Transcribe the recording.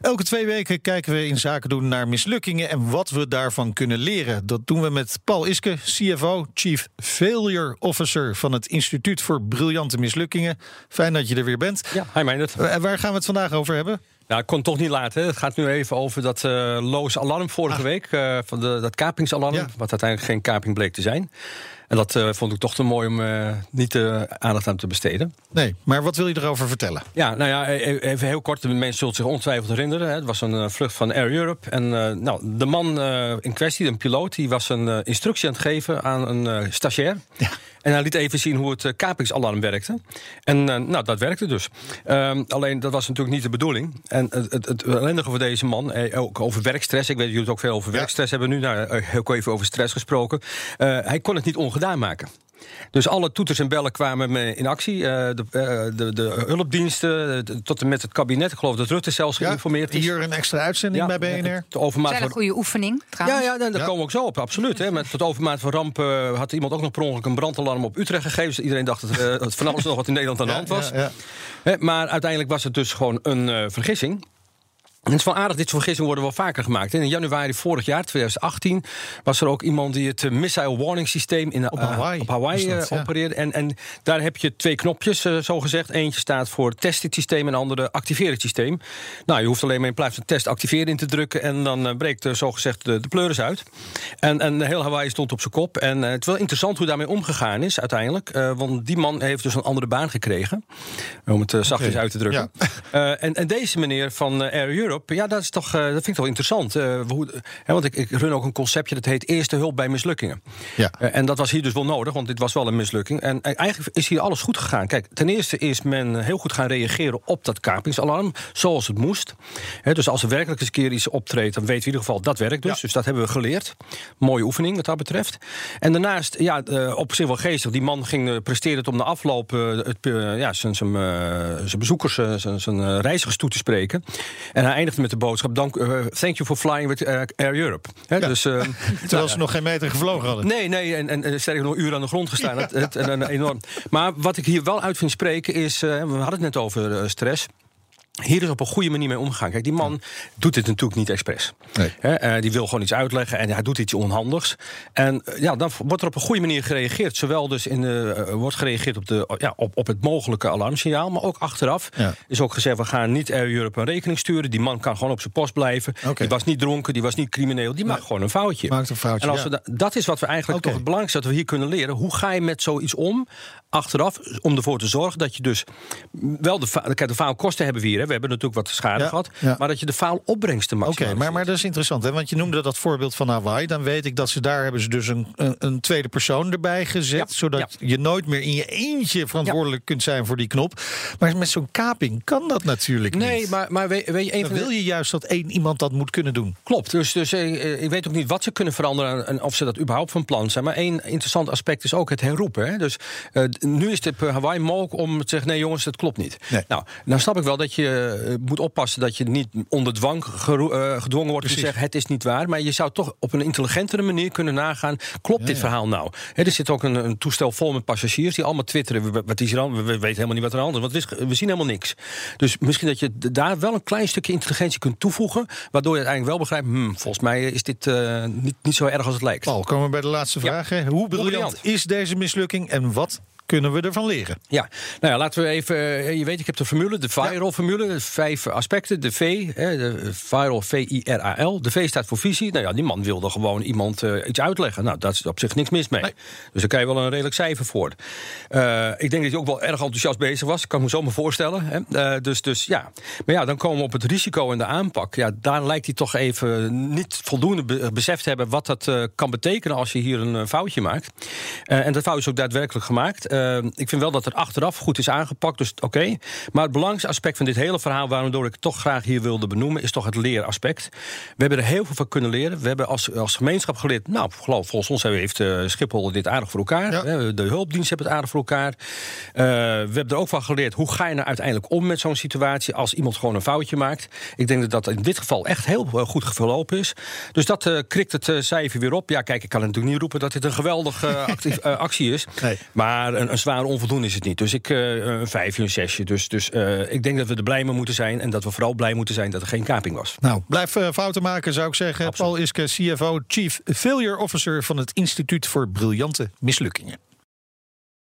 Elke twee weken kijken we in zaken doen naar mislukkingen en wat we daarvan kunnen leren. Dat doen we met Paul Iske, CFO, Chief Failure Officer van het Instituut voor Briljante Mislukkingen. Fijn dat je er weer bent. Ja, hi Meindert. En waar gaan we het vandaag over hebben? Nou, ik kon het toch niet laten. Het gaat nu even over dat uh, loos alarm vorige Ah. week. uh, van de, dat kapingsalarm, Ja. wat uiteindelijk geen kaping bleek te zijn. En dat uh, vond ik toch te mooi om uh, niet uh, aandacht aan te besteden. Nee, maar wat wil je erover vertellen? Ja, nou ja, e- even heel kort. De mensen zullen zich ongetwijfeld herinneren. Hè. Het was een vlucht van Air Europe. En nou, de man in kwestie, een piloot, die was een instructie aan het geven aan een stagiair. Ja. En hij liet even zien hoe het kapingsalarm werkte. En nou, dat werkte dus. Um, alleen, dat was natuurlijk niet de bedoeling. En het, het, het ellendige voor deze man, eh, ook over werkstress. Ik weet dat jullie het ook veel over Ja. werkstress hebben nu. Nou, ook even over stress gesproken. Hij kon het niet ongedaan maken. Dus alle toeters en bellen kwamen me in actie. Uh, de, uh, de, de hulpdiensten, de, tot en met het kabinet. Ik geloof dat Rutte zelfs Ja, geïnformeerd is. hier een extra uitzending bij BNR. De overmaat is een van... goede oefening, Ja, trouwens. ja, daar Ja. komen we ook zo op, absoluut. Hè. Met tot overmaat van ramp uh, had iemand ook nog per ongeluk een brandalarm op Utrecht gegeven. Dus iedereen dacht dat uh, het van alles nog wat in Nederland aan de hand was. Ja, ja. Hè, maar uiteindelijk was het dus gewoon een uh, vergissing. Het is wel aardig, dit soort vergissingen worden wel vaker gemaakt. In januari vorig jaar, 2018, was er ook iemand die het uh, missile warning systeem in, Op Hawaii uh, op Hawaii dat, ja. opereerde. En, en daar heb je twee knopjes, uh, zo gezegd. Eentje staat voor test dit systeem en de andere activeer het systeem. Nou, je hoeft alleen maar in plaats van test activeren in te drukken. En dan uh, breekt zo gezegd de, de pleuris uit. En, en heel Hawaii stond op zijn kop. En het is wel interessant hoe daarmee omgegaan is uiteindelijk. Want die man heeft dus een andere baan gekregen. Om het zachtjes uit te drukken. En, en deze meneer van Air Europe, ja, dat, is toch, uh, dat vind ik toch interessant. Uh, hoe, hè, want ik, ik run ook een conceptje dat heet Eerste Hulp bij Mislukkingen. Ja. Uh, en dat was hier dus wel nodig, want dit was wel een mislukking. En eigenlijk is hier alles goed gegaan. Kijk, ten eerste is men heel goed gaan reageren op dat kapingsalarm, zoals het moest. Dus als er werkelijk eens een keer iets optreedt, dan weten we in ieder geval dat werkt dus. Ja. Dus dat hebben we geleerd. Mooie oefening wat dat betreft. En daarnaast, ja, uh, op zich wel geestig. Die man ging presteren het om de afloop het, ja, zijn, zijn, zijn bezoekers, zijn, zijn reizigers toe te spreken. En hij eindigde met de boodschap: dank, uh, Thank you for flying with uh, Air Europe. Ja. Dus, uh, Terwijl ze nog geen meter gevlogen hadden. Nee, nee, en, en, en sterker nog, uren aan de grond gestaan. Het, het, en, en, enorm. Maar wat ik hier wel uit vind spreken is, we hadden het net over stress. Hier is op een goede manier mee omgegaan. Kijk, die man doet dit natuurlijk niet expres. Nee. He, uh, die wil gewoon iets uitleggen en hij doet iets onhandigs. En uh, ja, dan wordt er op een goede manier gereageerd. Zowel dus in de, uh, wordt gereageerd op, de, ja, op, op het mogelijke alarmsignaal, maar ook achteraf Ja. is ook gezegd: we gaan niet Air Europe een rekening sturen. Die man kan gewoon op zijn post blijven. Oké. Die was niet dronken, die was niet crimineel. Die maakt gewoon een foutje. Maakt een foutje, En als ja. we da- dat is wat we eigenlijk toch het belangrijkste dat we hier kunnen leren. Hoe ga je met zoiets om? Achteraf, om ervoor te zorgen dat je dus wel de, kijk, de faalkosten hebben we hier. Hè. We hebben natuurlijk wat schade Ja, gehad. ja. Maar dat je de faalopbrengsten Oké, maximaal. maar, maar dat is interessant, hè? want je noemde dat voorbeeld van Hawaii. Dan weet ik dat ze daar hebben ze dus een, een, een tweede persoon erbij gezet, Ja, zodat je nooit meer in je eentje verantwoordelijk kunt zijn voor die knop. Maar met zo'n kaping kan dat natuurlijk Nee, niet. maar, maar weet, weet je, een Dan wil je juist dat één iemand dat moet kunnen doen. Klopt, dus, dus eh, ik weet ook niet wat ze kunnen veranderen en of ze dat überhaupt van plan zijn. Maar één interessant aspect is ook het herroepen. Hè? Dus eh, nu is het per Hawaii mogelijk om te zeggen: nee, jongens, dat klopt niet. Nee. Nou, dan snap ik wel dat je eh, moet oppassen dat je niet onder dwang eh, gedwongen wordt te zeggen: het is niet waar. Maar je zou toch op een intelligentere manier kunnen nagaan: klopt Ja, dit ja. verhaal nou? Er zit ook een, een toestel vol met passagiers die allemaal twitteren: "W- wat is er aan? We we weten helemaal niet wat er aan is, want we, zien helemaal niks. Dus misschien dat je daar wel een klein stukje intelligentie kunt toevoegen, waardoor je uiteindelijk wel begrijpt: hmm, volgens mij is dit eh, niet, niet zo erg als het lijkt. Paul, komen we bij de laatste vraag. Hoe briljant briljant. is deze mislukking en wat kunnen we ervan leren? Ja, nou ja, laten we even. eh, Je weet, ik heb de formule, de viral-formule. de Vijf aspecten. De V, hè, de viral, V-I-R-A-L. De V staat voor visie. Nou ja, die man wilde gewoon iemand eh, iets uitleggen. Nou, daar is op zich niks mis mee. Nee. Dus daar kan je wel een redelijk cijfer voor. Eh, ik denk dat hij ook wel erg enthousiast bezig was. Kan ik me zo maar voorstellen. Hè. Dus, dus ja. Maar ja, dan komen we op het risico en de aanpak. Ja, daar lijkt hij toch even niet voldoende be- besef te hebben... wat dat kan betekenen als je hier een foutje maakt. En dat fout is ook daadwerkelijk gemaakt. Eh, Uh, ik vind wel dat het achteraf goed is aangepakt, dus oké. Maar het belangrijkste aspect van dit hele verhaal, waardoor ik het toch graag hier wilde benoemen, is toch het leeraspect. We hebben er heel veel van kunnen leren. We hebben als, als gemeenschap geleerd, nou, geloof, volgens ons heeft uh, Schiphol dit aardig voor elkaar. Ja. De hulpdienst hebben het aardig voor elkaar. Uh, we hebben er ook van geleerd, hoe ga je nou uiteindelijk om met zo'n situatie als iemand gewoon een foutje maakt. Ik denk dat dat in dit geval echt heel goed verlopen is. Dus dat krikt het cijfer weer op. Ja, kijk, ik kan natuurlijk niet roepen dat dit een geweldige actief, actie is. Nee. Maar een, een zware onvoldoende is het niet. Dus ik een vijfje, een zesje. Dus, dus ik denk dat we er blij mee moeten zijn. En dat we vooral blij moeten zijn dat er geen kaping was. Nou, blijf fouten maken, zou ik zeggen. Absoluut. Paul Iske, CFO, Chief Failure Officer van het Instituut voor Briljante Mislukkingen.